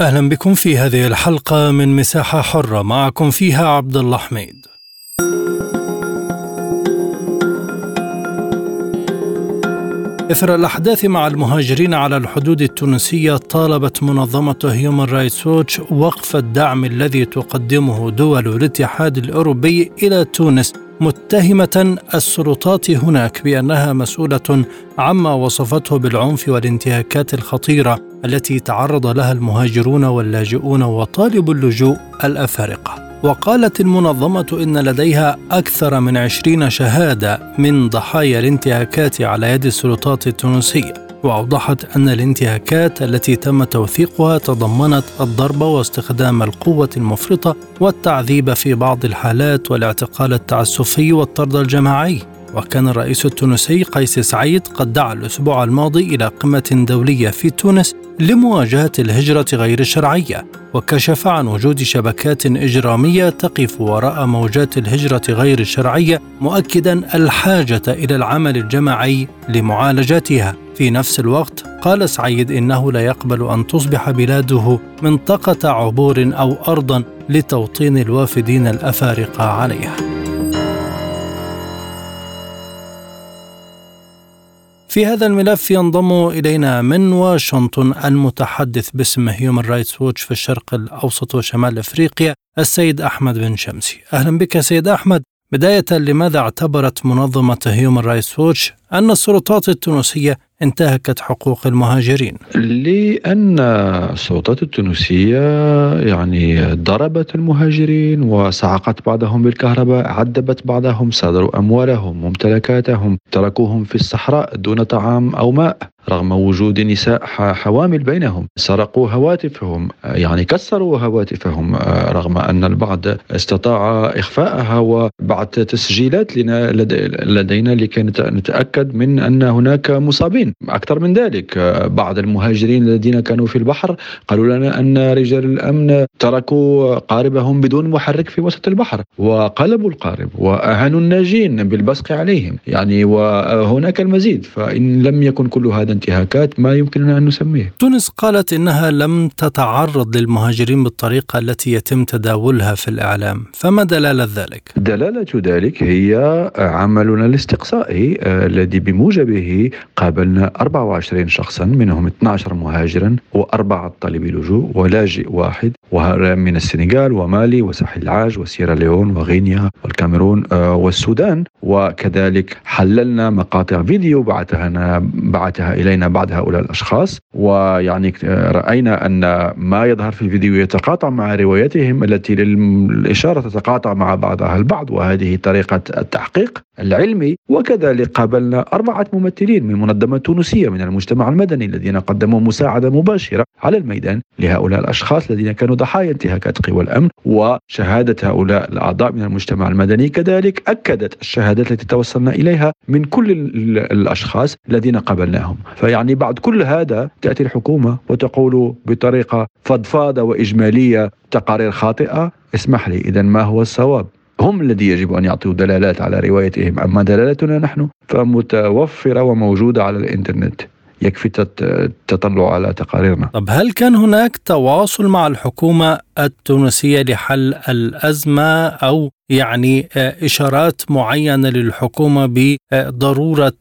أهلا بكم في هذه الحلقة من مساحة حرة. معكم فيها عبد الله حميد. إثر الأحداث مع المهاجرين على الحدود التونسية طالبت منظمة هيومن رايتس ووتش وقف الدعم الذي تقدمه دول الاتحاد الأوروبي إلى تونس متهمة السلطات هناك بأنها مسؤولة عما وصفته بالعنف والانتهاكات الخطيرة التي تعرض لها المهاجرون واللاجئون وطالبو اللجوء الأفارقة. وقالت المنظمة إن لديها أكثر من عشرين شهادة من ضحايا الانتهاكات على يد السلطات التونسية وأوضحت أن الانتهاكات التي تم توثيقها تضمنت الضرب واستخدام القوة المفرطة والتعذيب في بعض الحالات والاعتقال التعسفي والطرد الجماعي. وكان الرئيس التونسي قيس سعيد قد دعا الأسبوع الماضي إلى قمة دولية في تونس لمواجهة الهجرة غير الشرعية وكشف عن وجود شبكات إجرامية تقف وراء موجات الهجرة غير الشرعية مؤكدا الحاجة إلى العمل الجماعي لمعالجتها في نفس الوقت قال سعيد إنه لا يقبل أن تصبح بلاده منطقة عبور أو أرضا لتوطين الوافدين الأفارقة عليها. في هذا الملف ينضم إلينا من واشنطن المتحدث باسم هيومن رايتس ووتش في الشرق الأوسط وشمال أفريقيا السيد أحمد بن شمسي. أهلا بك سيد أحمد. بداية لماذا اعتبرت منظمة هيومن رايتس ووتش أن السلطات التونسية انتهكت حقوق المهاجرين. لأن السلطات التونسية يعني ضربت المهاجرين وصعقت بعضهم بالكهرباء عذبت بعضهم صادروا أموالهم ممتلكاتهم تركوهم في الصحراء دون طعام أو ماء. رغم وجود نساء حوامل بينهم سرقوا هواتفهم يعني كسروا هواتفهم رغم أن البعض استطاع إخفاءها وبعد تسجيلات لنا لدينا لكي نتأكد من أن هناك مصابين. أكثر من ذلك بعض المهاجرين الذين كانوا في البحر قالوا لنا أن رجال الأمن تركوا قاربهم بدون محرك في وسط البحر وقلبوا القارب وأهانوا الناجين بالبصق عليهم يعني وهناك المزيد فإن لم يكن كل هذا انتهاكات ما يمكننا أن نسميه. تونس قالت إنها لم تتعرض للمهاجرين بالطريقة التي يتم تداولها في الإعلام. فما دلالة ذلك؟ دلالة ذلك هي عملنا الاستقصائي الذي بموجبه قابلنا 24 شخصا منهم 12 مهاجرا وأربعة طالبي لجوء ولاجئ واحد من السنغال ومالي وساحل العاج وسيرا ليون وغينيا والكاميرون والسودان. وكذلك حللنا مقاطع فيديو بعثها بعثها إلينا بعض هؤلاء الأشخاص. ويعني رأينا أن ما يظهر في الفيديو يتقاطع مع روايتهم التي للإشارة تتقاطع مع بعضها البعض وهذه طريقة التحقيق العلمي. وكذلك قابلنا أربعة ممثلين من منظمة تونسية من المجتمع المدني الذين قدموا مساعدة مباشرة على الميدان لهؤلاء الأشخاص الذين كانوا ضحايا انتهاكات قوى الامن وشهادة هؤلاء الأعضاء من المجتمع المدني. كذلك أكدت الشهادات التي توصلنا إليها من كل الأشخاص الذين قابلناهم. فيعني بعد كل هذا تأتي الحكومة وتقول بطريقة فضفاضة وإجمالية تقارير خاطئة. اسمح لي اذا ما هو الصواب؟ هم الذي يجب أن يعطوا دلالات على روايتهم أما دلالتنا نحن؟ فمتوفرة وموجودة على الإنترنت. يكفي التطلع على تقاريرنا طب هل كان هناك تواصل مع الحكومة التونسية لحل الأزمة أو يعني إشارات معينة للحكومة بضرورة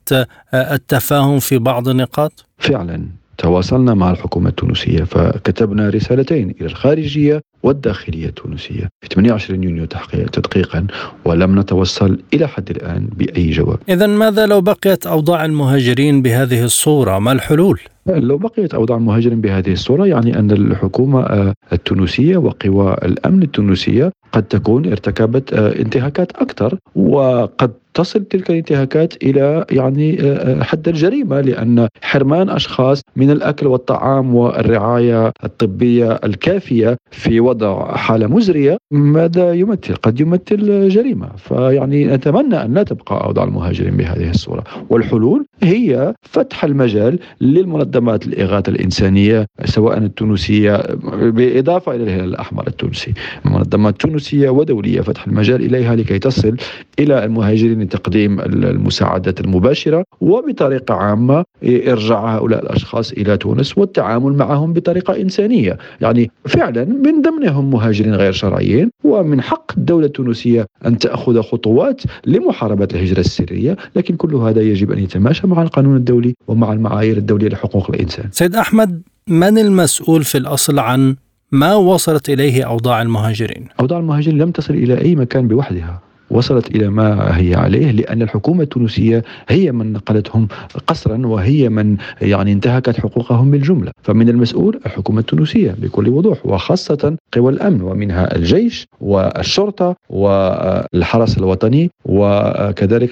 التفاهم في بعض النقاط؟ فعلا تواصلنا مع الحكومة التونسية فكتبنا رسالتين إلى الخارجية والداخلية التونسية. في 28 يونيو تدقيقا ولم نتوصل إلى حد الآن بأي جواب. إذا ماذا لو بقيت أوضاع المهاجرين بهذه الصورة؟ ما الحلول؟ لو بقيت أوضاع المهاجرين بهذه الصورة يعني أن الحكومة التونسية وقوى الأمن التونسية قد تكون ارتكبت انتهاكات أكثر وقد تصل تلك الانتهاكات إلى يعني آه، آه، حد الجريمة لأن حرمان أشخاص من الأكل والطعام والرعاية الطبية الكافية في وضع حالة مزرية ماذا يمثل؟ قد يمثل جريمة. فيعني نتمنى أن لا تبقى أوضاع المهاجرين بهذه الصورة. والحلول هي فتح المجال للمنظمات الاغاثه الإنسانية سواء التونسية بالاضافه إلى الهلال الأحمر التونسي. منظمات تونسيه ودولية فتح المجال إليها لكي تصل إلى المهاجرين لتقديم المساعدات المباشرة وبطريقة عامة إرجاع هؤلاء الأشخاص إلى تونس والتعامل معهم بطريقة إنسانية. يعني فعلا من ضمنهم مهاجرين غير شرعيين ومن حق الدولة التونسية أن تأخذ خطوات لمحاربة الهجرة السرية لكن كل هذا يجب أن يتماشى مع القانون الدولي ومع المعايير الدولية لحقوق الإنسان. سيد أحمد من المسؤول في الأصل عن ما وصلت إليه أوضاع المهاجرين؟ أوضاع المهاجرين لم تصل إلى أي مكان بوحدها وصلت إلى ما هي عليه لأن الحكومة التونسية هي من نقلتهم قسرا وهي من يعني انتهكت حقوقهم بالجملة، فمن المسؤول الحكومة التونسية بكل وضوح وخاصة قوى الأمن ومنها الجيش والشرطة والحرس الوطني وكذلك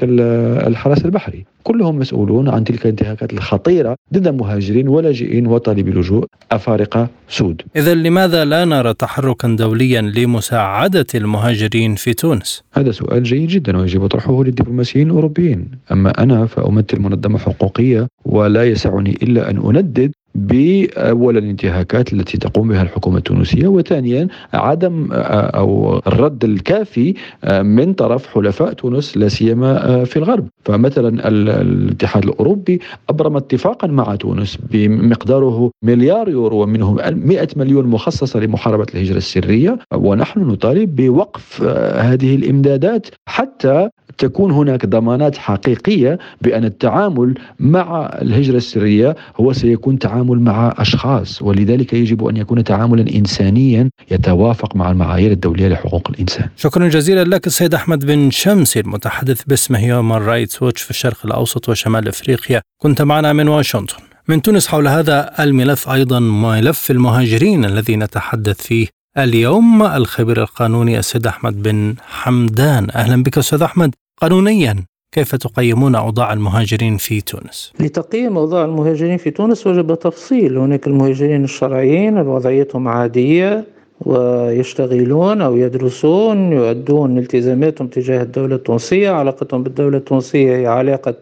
الحرس البحري، كلهم مسؤولون عن تلك الانتهاكات الخطيرة ضد المهاجرين ولاجئين وطالبي اللجوء أفارقة سود. إذا لماذا لا نرى تحركا دوليا لمساعدة المهاجرين في تونس؟ هذا سؤال جيد جدا ويجب طرحه للدبلوماسيين الأوروبيين، أما أنا فأمثل منظمة حقوقية ولا يسعني إلا أن أندد باولا الانتهاكات التي تقوم بها الحكومة التونسية وثانيا عدم آه، أو الرد الكافي آه، من طرف حلفاء تونس لا سيما آه، في الغرب. فمثلا الاتحاد الأوروبي أبرم اتفاقا مع تونس بمقداره مليار يورو ومنه 100 مليون مخصصة لمحاربة الهجرة السرية ونحن نطالب بوقف هذه الإمدادات حتى تكون هناك ضمانات حقيقية بأن التعامل مع الهجرة السرية هو سيكون تعامل مع أشخاص ولذلك يجب أن يكون تعاملا انسانيا يتوافق مع المعايير الدولية لحقوق الإنسان. شكرا جزيلا لك السيد أحمد بن شمسي المتحدث باسم هيومن رايتس ووتش في الشرق الأوسط وشمال أفريقيا، كنت معنا من واشنطن. من تونس حول هذا الملف أيضا ملف المهاجرين الذي نتحدث فيه اليوم الخبير القانوني السيد أحمد بن حمدان أهلا بك أستاذ أحمد قانونيا كيف تقيمون أوضاع المهاجرين في تونس؟ لتقييم أوضاع المهاجرين في تونس وجب تفصيل. هناك المهاجرين الشرعيين وضعيتهم عادية ويشتغلون أو يدرسون يؤدون التزاماتهم تجاه الدولة التونسية. علاقتهم بالدولة التونسية هي علاقة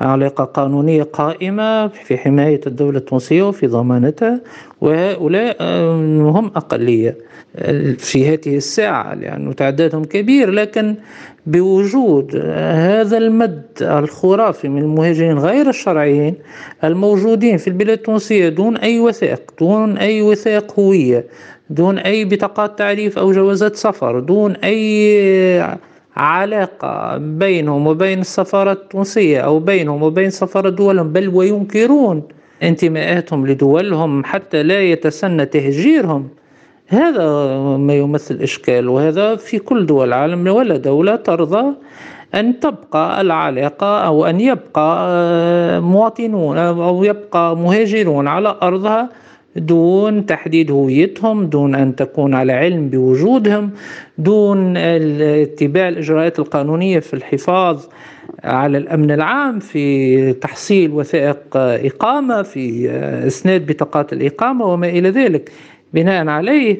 علاقة قانونية قائمة في حماية الدولة التونسية وفي ضمانتها وهؤلاء هم أقلية. في هذه الساعة لأنه تعدادهم كبير لكن بوجود هذا المد الخرافي من المهاجرين غير الشرعيين الموجودين في البلاد التونسية دون أي وثائق دون أي وثائق هوية دون أي بطاقات تعريف أو جوازات سفر دون أي علاقة بينهم وبين السفارة التونسية أو بينهم وبين سفارة دولهم بل وينكرون انتماءاتهم لدولهم حتى لا يتسنى تهجيرهم. هذا ما يمثل إشكال وهذا في كل دول العالم ولا دولة ترضى أن تبقى العلاقة أو أن يبقى آه، مواطنون أو يبقى مهاجرون على أرضها دون تحديد هويتهم دون أن تكون على علم بوجودهم دون اتباع الإجراءات القانونية في الحفاظ على الأمن العام في تحصيل وثائق إقامة في آه، إسناد بطاقات الإقامة وما إلى ذلك. بناء عليه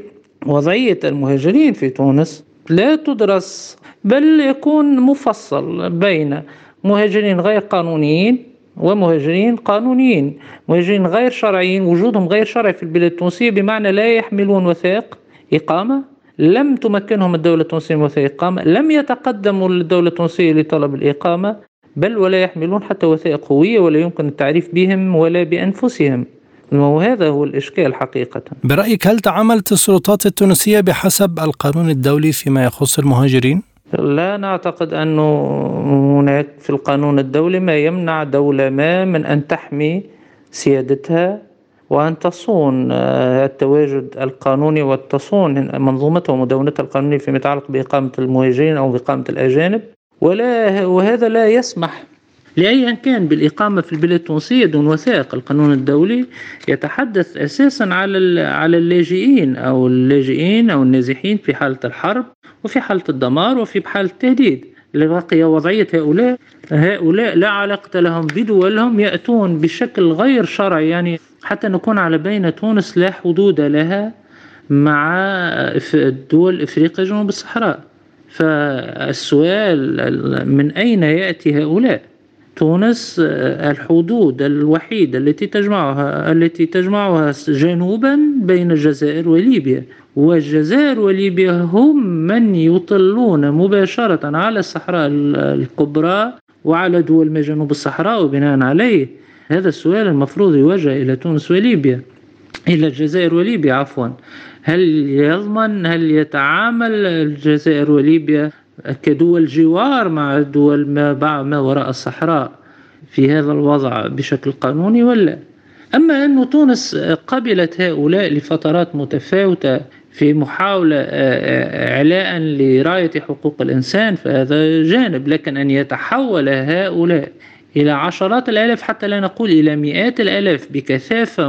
وضعية المهاجرين في تونس لا تدرس بل يكون مفصل بين مهاجرين غير قانونيين ومهاجرين قانونيين. مهاجرين غير شرعيين وجودهم غير شرعي في البلاد التونسية بمعنى لا يحملون وثائق إقامة. لم تمكنهم الدولة التونسية من وثائق إقامة. لم يتقدموا للدولة التونسية لطلب الإقامة بل ولا يحملون حتى وثائق هوية ولا يمكن التعريف بهم ولا بأنفسهم. وهذا هو الإشكال حقيقة برأيك هل تعاملت السلطات التونسية بحسب القانون الدولي فيما يخص المهاجرين؟ لا نعتقد أنه هناك في القانون الدولي ما يمنع دولة ما من أن تحمي سيادتها وأن تصون آه، التواجد القانوني وتصون منظومتها ومدونتها القانونية فيما يتعلق بإقامة المهاجرين أو بإقامة الأجانب ولا وهذا لا يسمح لأيا كان بالإقامة في البلاد التونسية دون وثائق القانون الدولي يتحدث أساسا على على اللاجئين أو اللاجئين أو النازحين في حالة الحرب وفي حالة الدمار وفي حالة التهديد. لبقي وضعية هؤلاء هؤلاء لا علاقة لهم بدولهم يأتون بشكل غير شرعي يعني حتى نكون على بين تونس لا حدود لها مع دول إفريقيا جنوب الصحراء. فالسؤال من أين يأتي هؤلاء؟ تونس الحدود الوحيدة التي تجمعها التي تجمعها جنوبا بين الجزائر وليبيا. والجزائر وليبيا هم من يطلون مباشرة على الصحراء الكبرى وعلى دول ما جنوب الصحراء وبناء عليه. هذا السؤال المفروض يوجه إلى تونس وليبيا. إلى الجزائر وليبيا عفوا. هل يضمن هل يتعامل الجزائر وليبيا كدول جوار مع دول ما, ما وراء الصحراء في هذا الوضع بشكل قانوني ولا؟ أما أن تونس قبلت هؤلاء لفترات متفاوتة في محاولة آه، آه، إعلاء لراية حقوق الإنسان فهذا جانب لكن أن يتحول هؤلاء إلى عشرات الآلاف حتى لا نقول إلى مئات الآلاف بكثافة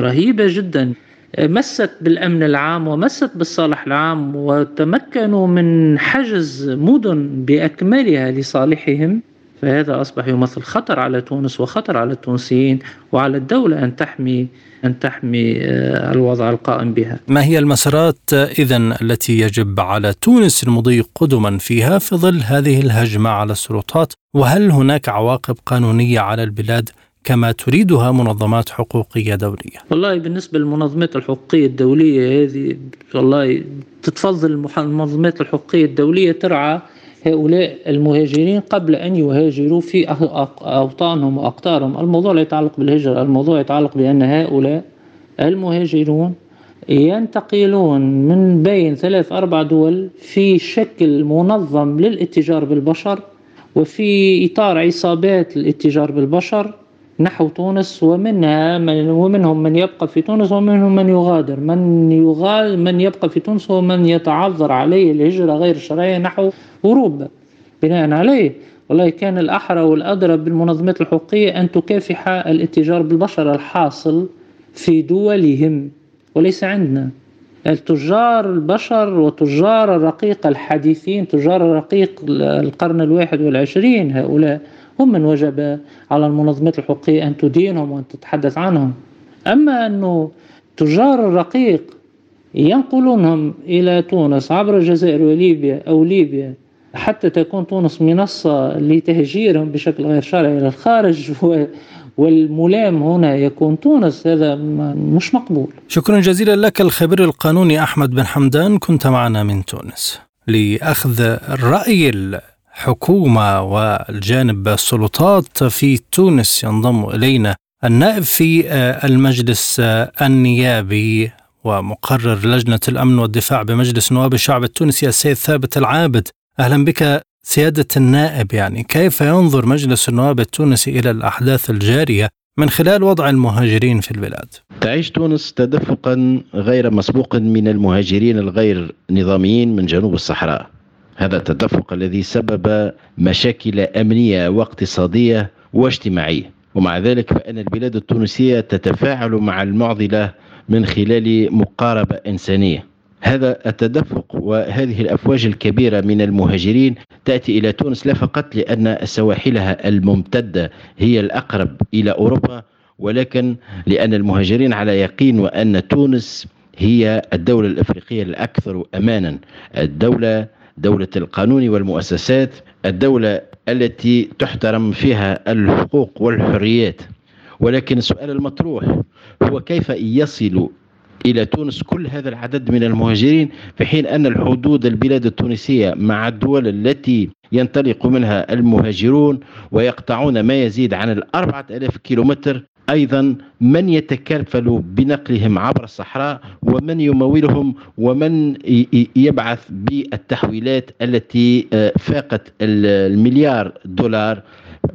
رهيبة جدا. مست بالأمن العام ومست بالصالح العام وتمكنوا من حجز مدن بأكملها لصالحهم فهذا أصبح يمثل خطر على تونس وخطر على التونسيين وعلى الدولة أن تحمي أن تحمي آه، الوضع القائم بها. ما هي المسارات إذا التي يجب على تونس المضي قدما فيها في ظل هذه الهجمة على السلطات؟ وهل هناك عواقب قانونية على البلاد كما تريدها منظمات حقوقية دولية. والله بالنسبة للمنظمات الحقوقية الدولية هذه والله تتفضل المنظمات الحقوقية الدولية ترعى هؤلاء المهاجرين قبل أن يهاجروا في أوطانهم وأقطارهم. الموضوع لا يتعلق بالهجرة الموضوع يتعلق بأن هؤلاء المهاجرون ينتقلون من بين ثلاث أربع دول في شكل منظم للاتجار بالبشر وفي إطار عصابات الاتجار بالبشر نحو تونس ومنها من ومنهم من يبقى في تونس ومنهم من يغادر. من يغادر من يبقى في تونس هو من يتعذر عليه الهجرة غير الشرعية نحو أوروبا. بناء عليه والله كان الأحرى والأدرى بالمنظمات الحقوقية أن تكافح الاتجار بالبشر الحاصل في دولهم. وليس عندنا. التجار البشر وتجار الرقيق الحديثين تجار الرقيق القرن الواحد والعشرين هؤلاء هم من وجب على المنظمات الحقوقية أن تدينهم وأن تتحدث عنهم. أما أنه تجار الرقيق ينقلونهم إلى تونس عبر الجزائر وليبيا أو ليبيا حتى تكون تونس منصة لتهجيرهم بشكل غير شرعي إلى الخارج والملام هنا يكون تونس هذا مش مقبول. شكرا جزيلا لك الخبير القانوني أحمد بن حمدان كنت معنا من تونس. لأخذ الرأي الحكومة والجانب السلطات في تونس ينضم إلينا النائب في آه، المجلس آه، النيابي ومقرر لجنة الأمن والدفاع بمجلس نواب الشعب التونسي السيد ثابت العابد. أهلا بك سيادة النائب. يعني كيف ينظر مجلس النواب التونسي إلى الأحداث الجارية من خلال وضع المهاجرين في البلاد؟ تعيش تونس تدفقا غير مسبوق من المهاجرين الغير نظاميين من جنوب الصحراء. هذا التدفق الذي سبب مشاكل أمنية واقتصادية واجتماعية. ومع ذلك فإن البلاد التونسية تتفاعل مع المعضلة من خلال مقاربة إنسانية. هذا التدفق وهذه الأفواج الكبيرة من المهاجرين تأتي إلى تونس لا فقط لأن سواحلها الممتدة هي الأقرب إلى أوروبا ولكن لأن المهاجرين على يقين وأن تونس هي الدولة الأفريقية الأكثر امانا الدولة دولة القانون والمؤسسات الدولة التي تحترم فيها الحقوق والحريات. ولكن السؤال المطروح هو كيف يصل إلى تونس كل هذا العدد من المهاجرين في حين أن الحدود البلاد التونسية مع الدول التي ينطلق منها المهاجرون ويقطعون ما يزيد عن الأربعة ألاف كيلومتر أيضا من يتكفل بنقلهم عبر الصحراء ومن يمولهم ومن يبعث بالتحويلات التي آه، فاقت المليار دولار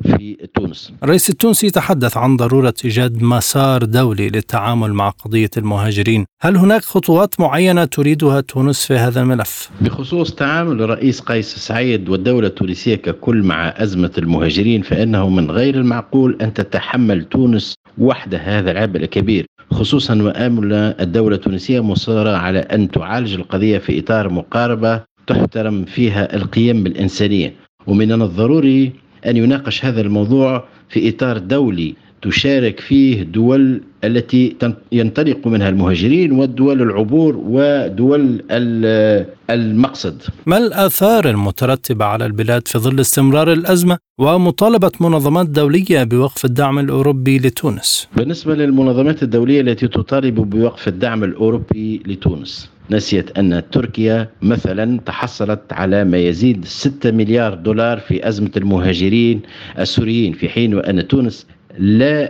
في تونس الرئيس التونسي تحدث عن ضرورة إيجاد مسار دولي للتعامل مع قضية المهاجرين هل هناك خطوات معينة تريدها تونس في هذا الملف؟ بخصوص تعامل الرئيس قيس سعيد والدولة التونسية ككل مع أزمة المهاجرين فإنه من غير المعقول أن تتحمل تونس وحدها هذا العبء الكبير خصوصا وآمل الدولة التونسية مصرة على أن تعالج القضية في إطار مقاربة تحترم فيها القيم الإنسانية. ومن الضروري أن يناقش هذا الموضوع في إطار دولي تشارك فيه دول التي ينطلق منها المهاجرين والدول العبور ودول المقصد. ما الآثار المترتبة على البلاد في ظل استمرار الأزمة ومطالبة منظمات دولية بوقف الدعم الأوروبي لتونس؟ بالنسبة للمنظمات الدولية التي تطالب بوقف الدعم الأوروبي لتونس نسيت أن تركيا مثلا تحصلت على ما يزيد 6 مليار دولار في أزمة المهاجرين السوريين في حين وأن تونس لا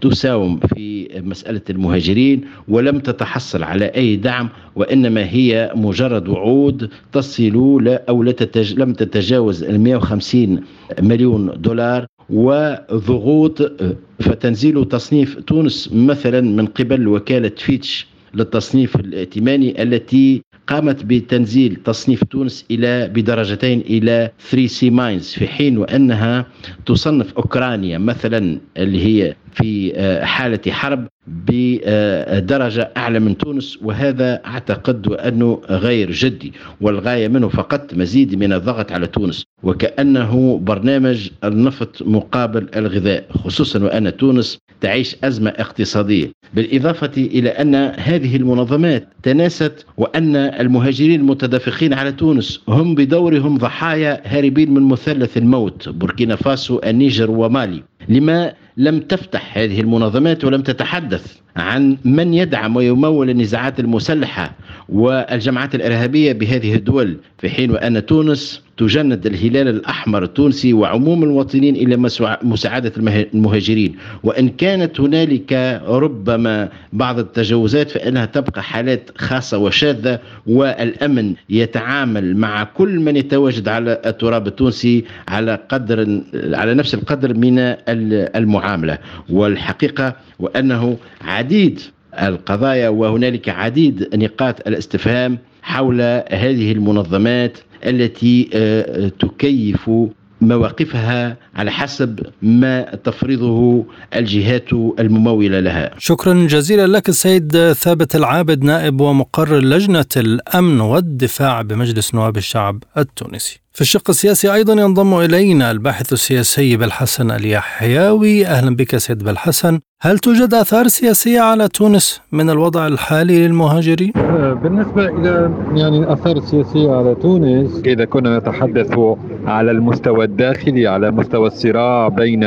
تساوم في مسألة المهاجرين ولم تتحصل على أي دعم وإنما هي مجرد وعود تصل لا أو لا تتج لم تتجاوز ال 150 مليون دولار وضغوط فتنزيل تصنيف تونس مثلا من قبل وكالة فيتش للتصنيف الائتماني التي قامت بتنزيل تصنيف تونس إلى بدرجتين إلى 3 C minus في حين وأنها تصنف أوكرانيا مثلا اللي هي في آه، حالة حرب بدرجة أعلى من تونس وهذا أعتقد أنه غير جدي والغاية منه فقط مزيد من الضغط على تونس وكأنه برنامج النفط مقابل الغذاء خصوصا وأن تونس تعيش أزمة اقتصادية. بالإضافة إلى أن هذه المنظمات تناست وأن المهاجرين المتدفقين على تونس هم بدورهم ضحايا هاربين من مثلث الموت بوركينا فاسو النيجر ومالي. لما لم تفتح هذه المنظمات ولم تتحدث. عن من يدعم ويمول النزاعات المسلحة والجماعات الإرهابية بهذه الدول في حين وأن تونس تجند الهلال الأحمر التونسي وعموم المواطنين إلى مساعدة المهاجرين. وإن كانت هنالك ربما بعض التجاوزات فإنها تبقى حالات خاصة وشاذة والأمن يتعامل مع كل من يتواجد على التراب التونسي على قدر على نفس القدر من المعاملة. والحقيقة وأنه عديد القضايا وهنالك عديد نقاط الاستفهام حول هذه المنظمات التي آه، تكيف مواقفها على حسب ما تفرضه الجهات الممولة لها. شكرا جزيلا لك السيد ثابت العابد نائب ومقرر لجنة الأمن والدفاع بمجلس نواب الشعب التونسي. في الشق السياسي أيضا ينضم إلينا الباحث السياسي بالحسن اليحيوي أهلا بك سيد بالحسن هل توجد آثار سياسية على تونس من الوضع الحالي للمهاجرين؟ آه، بالنسبة إلى يعني الآثار السياسية على تونس إذا كنا نتحدث على المستوى الداخلي على مستوى الصراع بين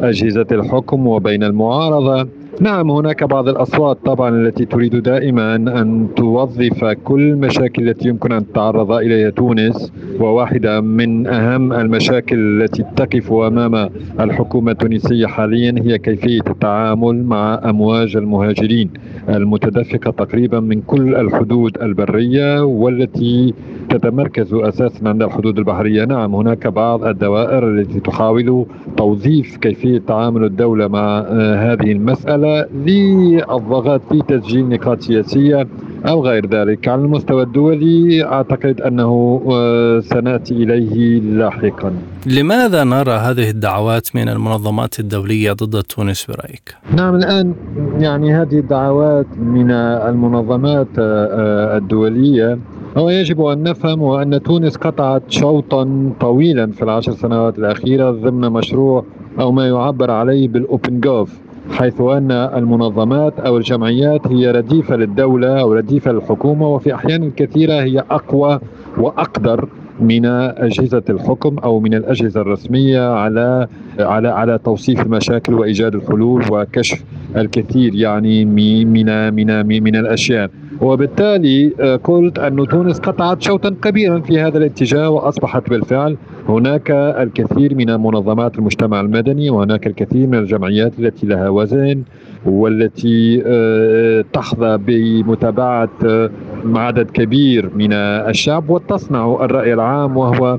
أجهزة الحكم وبين المعارضة نعم هناك بعض الأصوات طبعا التي تريد دائما أن توظف كل المشاكل التي يمكن أن تتعرض إليها تونس وواحدة من أهم المشاكل التي تقف أمام الحكومة التونسية حاليا هي كيفية التعامل مع أمواج المهاجرين المتدفقة تقريبا من كل الحدود البرية والتي تتمركز أساسا عند الحدود البحرية. نعم هناك بعض الدوائر التي تحاول توظيف كيفية تعامل الدولة مع آه، هذه المسألة. للضغط في تسجيل نقاط سياسية أو غير ذلك. على المستوى الدولي أعتقد أنه آه، سنأتي إليه لاحقا. لماذا نرى هذه الدعوات من المنظمات الدولية ضد تونس برأيك؟ نعم الآن يعني هذه الدعوات من المنظمات آه، آه، الدولية. هو يجب أن نفهم أن تونس قطعت شوطا طويلا في العشر سنوات الأخيرة ضمن مشروع أو ما يعبر عليه بالأوبن جوف حيث أن المنظمات أو الجمعيات هي رديفة للدولة أو رديفة للحكومة وفي أحيان كثيرة هي أقوى وأقدر من أجهزة الحكم أو من الأجهزة الرسمية على على على توصيف المشاكل وإيجاد الحلول وكشف الكثير يعني من من من الأشياء. وبالتالي آه، قلت أن تونس قطعت شوطا كبيرا في هذا الاتجاه وأصبحت بالفعل هناك الكثير من منظمات المجتمع المدني وهناك الكثير من الجمعيات التي لها وزن والتي آه، تحظى بمتابعة آه، عدد كبير من الشعب وتصنع الرأي العام وهو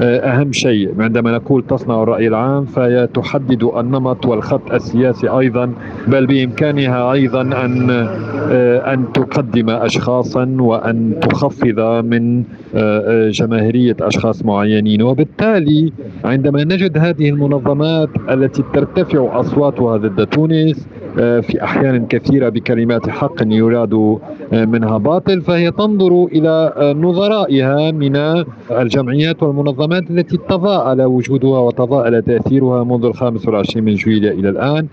أهم شيء. عندما نقول تصنع الرأي العام فهي تحدد النمط والخط السياسي أيضا بل بإمكانها أيضا أن أن تقدم أشخاصا وأن تخفض من جماهيرية أشخاص معينين. وبالتالي عندما نجد هذه المنظمات التي ترتفع أصواتها ضد تونس آه، في أحيان كثيرة بكلمات حق يراد آه، منها باطل فهي تنظر إلى آه، نظرائها من الجمعيات والمنظمات التي تضاءل وجودها وتضاءل تأثيرها منذ الخامس والعشرين من جويلية إلى الآن.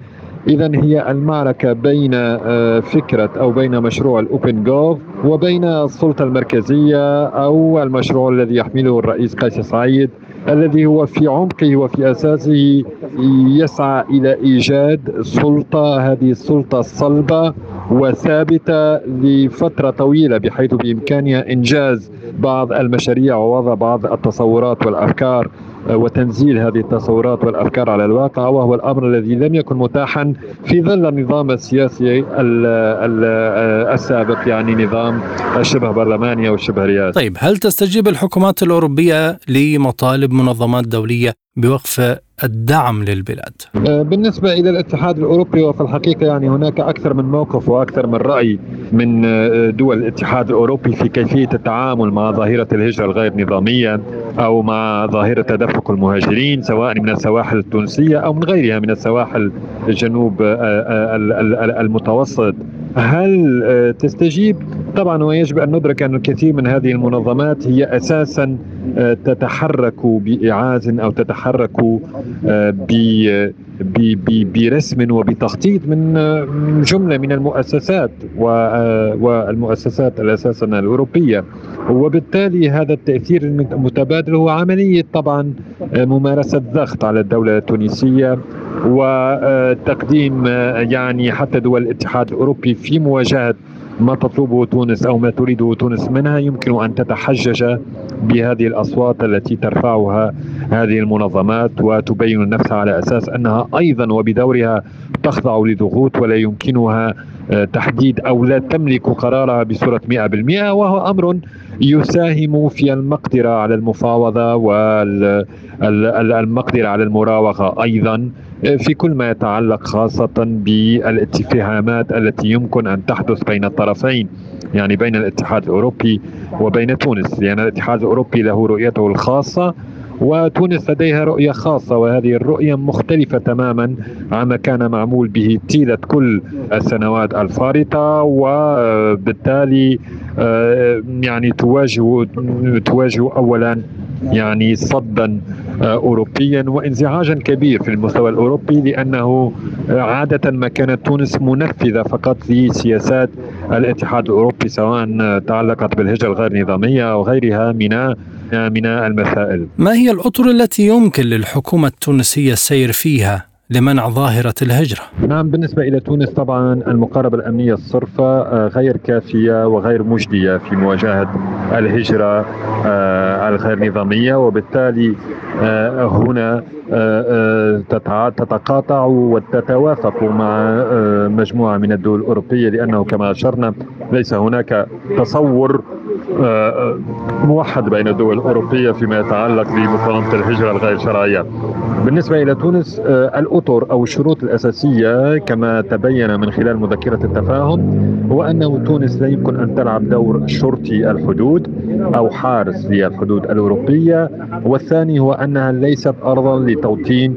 إذا هي المعركة بين فكرة أو بين مشروع الأوبن جوف وبين السلطة المركزية أو المشروع الذي يحمله الرئيس قيس سعيد الذي هو في عمقه وفي أساسه يسعى إلى إيجاد سلطة هذه السلطة الصلبة وثابتة لفترة طويلة بحيث بإمكانها إنجاز بعض المشاريع ووضع بعض التصورات والأفكار وتنزيل هذه التصورات والأفكار على الواقع وهو الأمر الذي لم يكن متاحا في ظل النظام السياسي السابق يعني نظام الشبه برلماني أو الشبه رئاسي. طيب هل تستجيب الحكومات الأوروبية لمطالب منظمات دولية بوقف الدعم للبلاد أه، بالنسبة إلى الاتحاد الأوروبي وفي الحقيقة يعني هناك أكثر من موقف وأكثر من رأي من أه، دول الاتحاد الأوروبي في كيفية التعامل مع ظاهرة الهجرة الغير نظامية أو مع ظاهرة تدفق المهاجرين سواء من السواحل التونسية أو من غيرها من السواحل الجنوب أه، المتوسط هل تستجيب؟ طبعا ويجب أن ندرك أن الكثير من هذه المنظمات هي أساسا تتحرك بايعاز أو تتحرك برسم وبتخطيط من جملة من المؤسسات والمؤسسات الاساسا الأوروبية. وبالتالي هذا التأثير المتبادل هو عملية طبعا ممارسة ضغط على الدولة التونسية وتقديم يعني حتى دول الاتحاد الأوروبي في مواجهة ما تطلبه تونس أو ما تريده تونس منها يمكن أن تتحجج بهذه الأصوات التي ترفعها هذه المنظمات وتبين نفسها على أساس أنها أيضا وبدورها تخضع لضغوط ولا يمكنها آه، تحديد أو لا تملك قرارها بصورة 100% وهو أمر يساهم في المقدرة على المفاوضة والمقدره على المراوغة أيضا. في كل ما يتعلق خاصة بالاتفاهامات التي يمكن أن تحدث بين الطرفين يعني بين الاتحاد الأوروبي وبين تونس. لأن الاتحاد الأوروبي له رؤيته الخاصة وتونس لديها رؤية خاصة وهذه الرؤية مختلفة تماما عما كان معمول به طيلة كل السنوات الفارطة وبالتالي آه، يعني تواجه تواجه أولا يعني صدا آه، أوروبيا وانزعاجا كبير في المستوى الأوروبي لأنه عادة ما كانت تونس منفذة فقط لسياسات الاتحاد الأوروبي سواء تعلقت بالهجرة الغير نظامية أو غيرها من من المسائل. ما هي الأطر التي يمكن للحكومة التونسية السير فيها؟ لمنع ظاهرة الهجرة. نعم بالنسبة إلى تونس طبعا المقاربة الأمنية الصرفة آه، غير كافية وغير مجدية في مواجهة الهجرة آه، الغير نظامية وبالتالي آه، هنا تتقاطع وتتوافق مع مجموعة من الدول الأوروبية لأنه كما أشرنا ليس هناك تصور موحد بين الدول الأوروبية فيما يتعلق بمقاومة الهجرة الغير شرعية. بالنسبة إلى تونس الأطر أو الشروط الأساسية كما تبين من خلال مذكرة التفاهم هو أنه تونس لا يمكن أن تلعب دور شرطي الحدود أو حارس للحدود الأوروبية والثاني هو أنها ليست أرضا لتوطين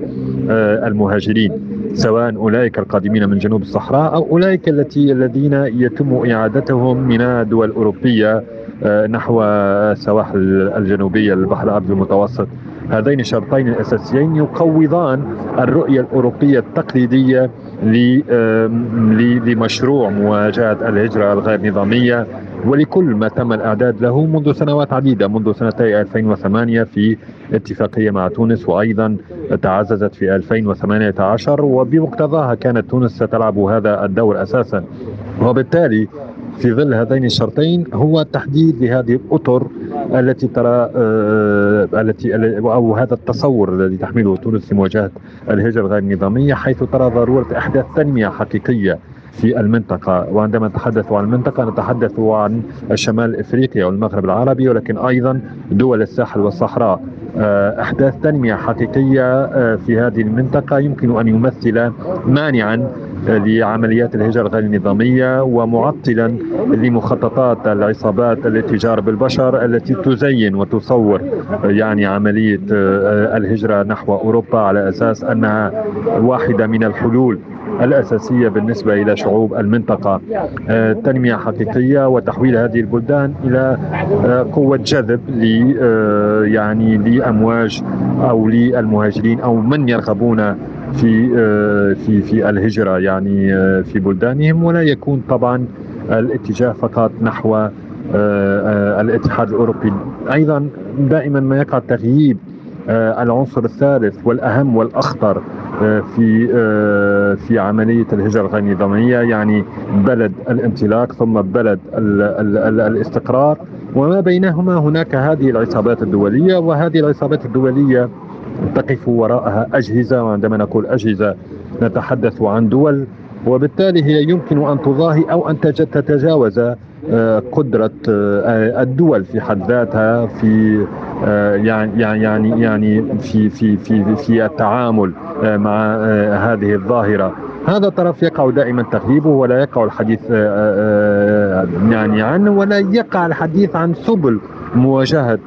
آه، المهاجرين سواء أولئك القادمين من جنوب الصحراء أو أولئك التي الذين يتم إعادتهم من الدول الأوروبية آه، نحو السواحل الجنوبية للبحر الأبيض المتوسط. هذين الشرطين الأساسيين يقوضان الرؤية الأوروبية التقليدية لمشروع مواجهة الهجرة الغير نظامية ولكل ما تم الأعداد له منذ سنوات عديدة منذ سنتي 2008 في اتفاقية مع تونس وأيضا تعززت في 2018 وبمقتضاها كانت تونس ستلعب هذا الدور أساسا. وبالتالي في ظل هذين الشرطين هو تحديد لهذه الأطر التي ترى آه، التي أو هذا التصور الذي تحمله تونس في مواجهة الهجرة الغير نظامية حيث ترى ضرورة إحداث تنمية حقيقية في المنطقة. وعندما نتحدث عن المنطقة نتحدث عن شمال إفريقيا والمغرب العربي ولكن أيضا دول الساحل والصحراء. أحداث تنمية حقيقية في هذه المنطقة. يمكن أن يمثل مانعا لعمليات الهجرة غير النظامية ومعطلا لمخططات العصابات الاتجار بالبشر التي تزين وتصور يعني عملية الهجرة نحو أوروبا على أساس أنها واحدة من الحلول الأساسية بالنسبة إلى شعوب المنطقة. آه، تنمية حقيقية وتحويل هذه البلدان إلى آه، قوة جذب ل آه، يعني لأمواج أو للمهاجرين أو من يرغبون في في في الهجرة يعني في بلدانهم. ولا يكون طبعا الاتجاه فقط نحو الاتحاد الأوروبي. أيضا دائما ما يقع تغييب العنصر الثالث والأهم والأخطر في آه، في عملية الهجرة الغير نظاميه يعني بلد الانطلاق ثم بلد ال ال ال الاستقرار. وما بينهما هناك هذه العصابات الدولية وهذه العصابات الدولية تقف وراءها أجهزة وعندما نقول أجهزة نتحدث عن دول وبالتالي هي يمكن أن تضاهي أو أن تتجاوز آه، قدرة آه، الدول في حد ذاتها في آه، يعني يعني يعني في في في في التعامل مع هذه الظاهرة. هذا طرف يقع دائما تغييبه ولا يقع الحديث يعني عنه ولا يقع الحديث عن سبل مواجهة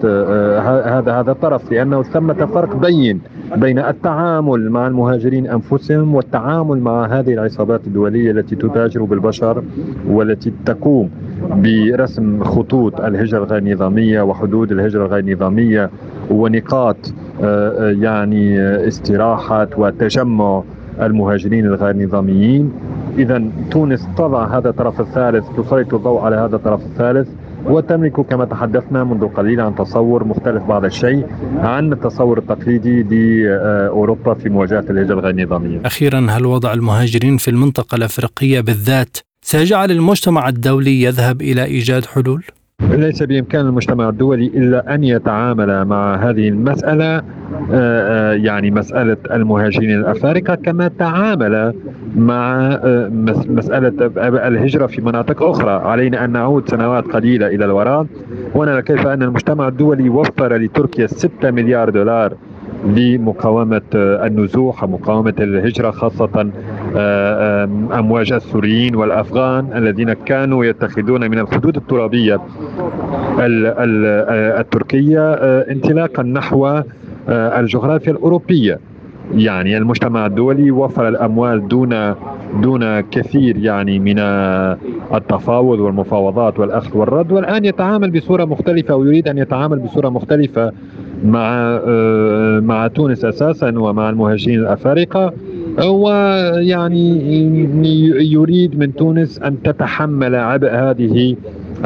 هذا هذا الطرف لأنه ثمة فرق بين بين التعامل مع المهاجرين أنفسهم والتعامل مع هذه العصابات الدولية التي تتاجر بالبشر والتي تقوم برسم خطوط الهجرة الغير نظامية وحدود الهجرة الغير نظامية ونقاط آه، آه، يعني استراحه وتجمع المهاجرين الغير نظاميين. اذا تونس تضع هذا الطرف الثالث تسلط الضوء على هذا الطرف الثالث. وتملك كما تحدثنا منذ قليل عن تصور مختلف بعض الشيء عن التصور التقليدي لأوروبا في مواجهة الهجرة الغير نظامية أخيرا هل وضع المهاجرين في المنطقة الأفريقية بالذات سيجعل المجتمع الدولي يذهب إلى إيجاد حلول؟ ليس بإمكان المجتمع الدولي إلا أن يتعامل مع هذه المسألة آه، آه، يعني مسألة المهاجرين الأفارقة كما تعامل مع آه، مسألة الهجرة في مناطق أخرى. علينا أن نعود سنوات قليلة إلى الوراء. ونرى كيف أن المجتمع الدولي وفر لتركيا 6 مليار دولار لمقاومة النزوح ومقاومة الهجرة خاصة أمواج السوريين والأفغان الذين كانوا يتخذون من الخدود الترابية التركية انطلاقا نحو الجغرافيا الأوروبية. يعني المجتمع الدولي وفر الأموال دون دون كثير يعني من التفاوض والمفاوضات والأخذ والرد. والآن يتعامل بصورة مختلفة ويريد أن يتعامل بصورة مختلفة مع آه، مع تونس أساسا ومع المهاجرين الأفارقة. ويعني يريد من تونس أن تتحمل عبء هذه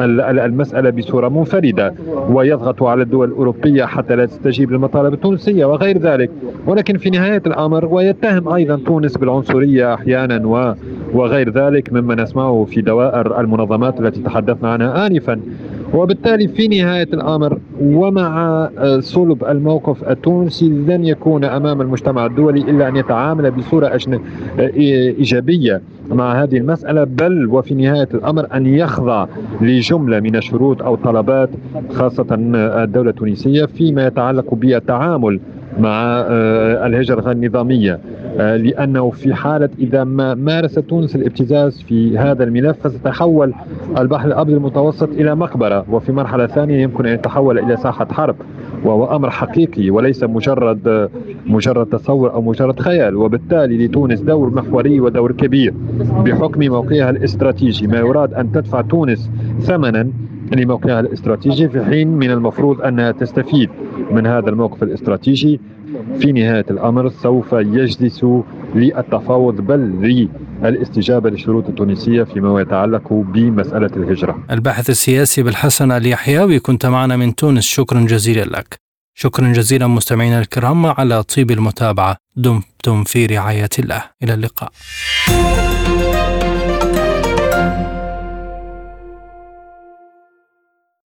المسألة بصورة منفردة ويضغط على الدول الأوروبية حتى لا تستجيب للمطالب التونسية وغير ذلك. ولكن في نهاية الأمر ويتهم أيضا تونس بالعنصرية أحيانا وغير ذلك مما نسمعه في دوائر المنظمات التي تحدثنا عنها آنفا. وبالتالي في نهاية الأمر ومع صلب الموقف التونسي لن يكون أمام المجتمع الدولي إلا أن يتعامل بصورة إيجابية مع هذه المسألة. بل وفي نهاية الأمر أن يخضع لجملة من الشروط أو طلبات خاصة الدولة التونسية فيما يتعلق بالتعامل مع آه، الهجرة النظامية. آه، لأنه في حالة إذا ما مارست تونس الابتزاز في هذا الملف فستتحول البحر الأبيض المتوسط إلى مقبرة وفي مرحلة ثانية يمكن أن يتحول إلى ساحة حرب. وهو أمر حقيقي وليس مجرد مجرد تصور أو مجرد خيال. وبالتالي لتونس دور محوري ودور كبير بحكم موقعها الاستراتيجي. ما يراد أن تدفع تونس ثمنا لموقعها الاستراتيجي في حين من المفروض أنها تستفيد من هذا الموقف الاستراتيجي. في نهاية الأمر سوف يجلس للتفاوض بل للاستجابة للشروط التونسية فيما يتعلق بمسألة الهجرة. الباحث السياسي بالحسن اليحيوي كنت معنا من تونس. شكرا جزيلا لك. شكرا جزيلا مستمعينا الكرام على طيب المتابعة. دمتم في رعاية الله. إلى اللقاء.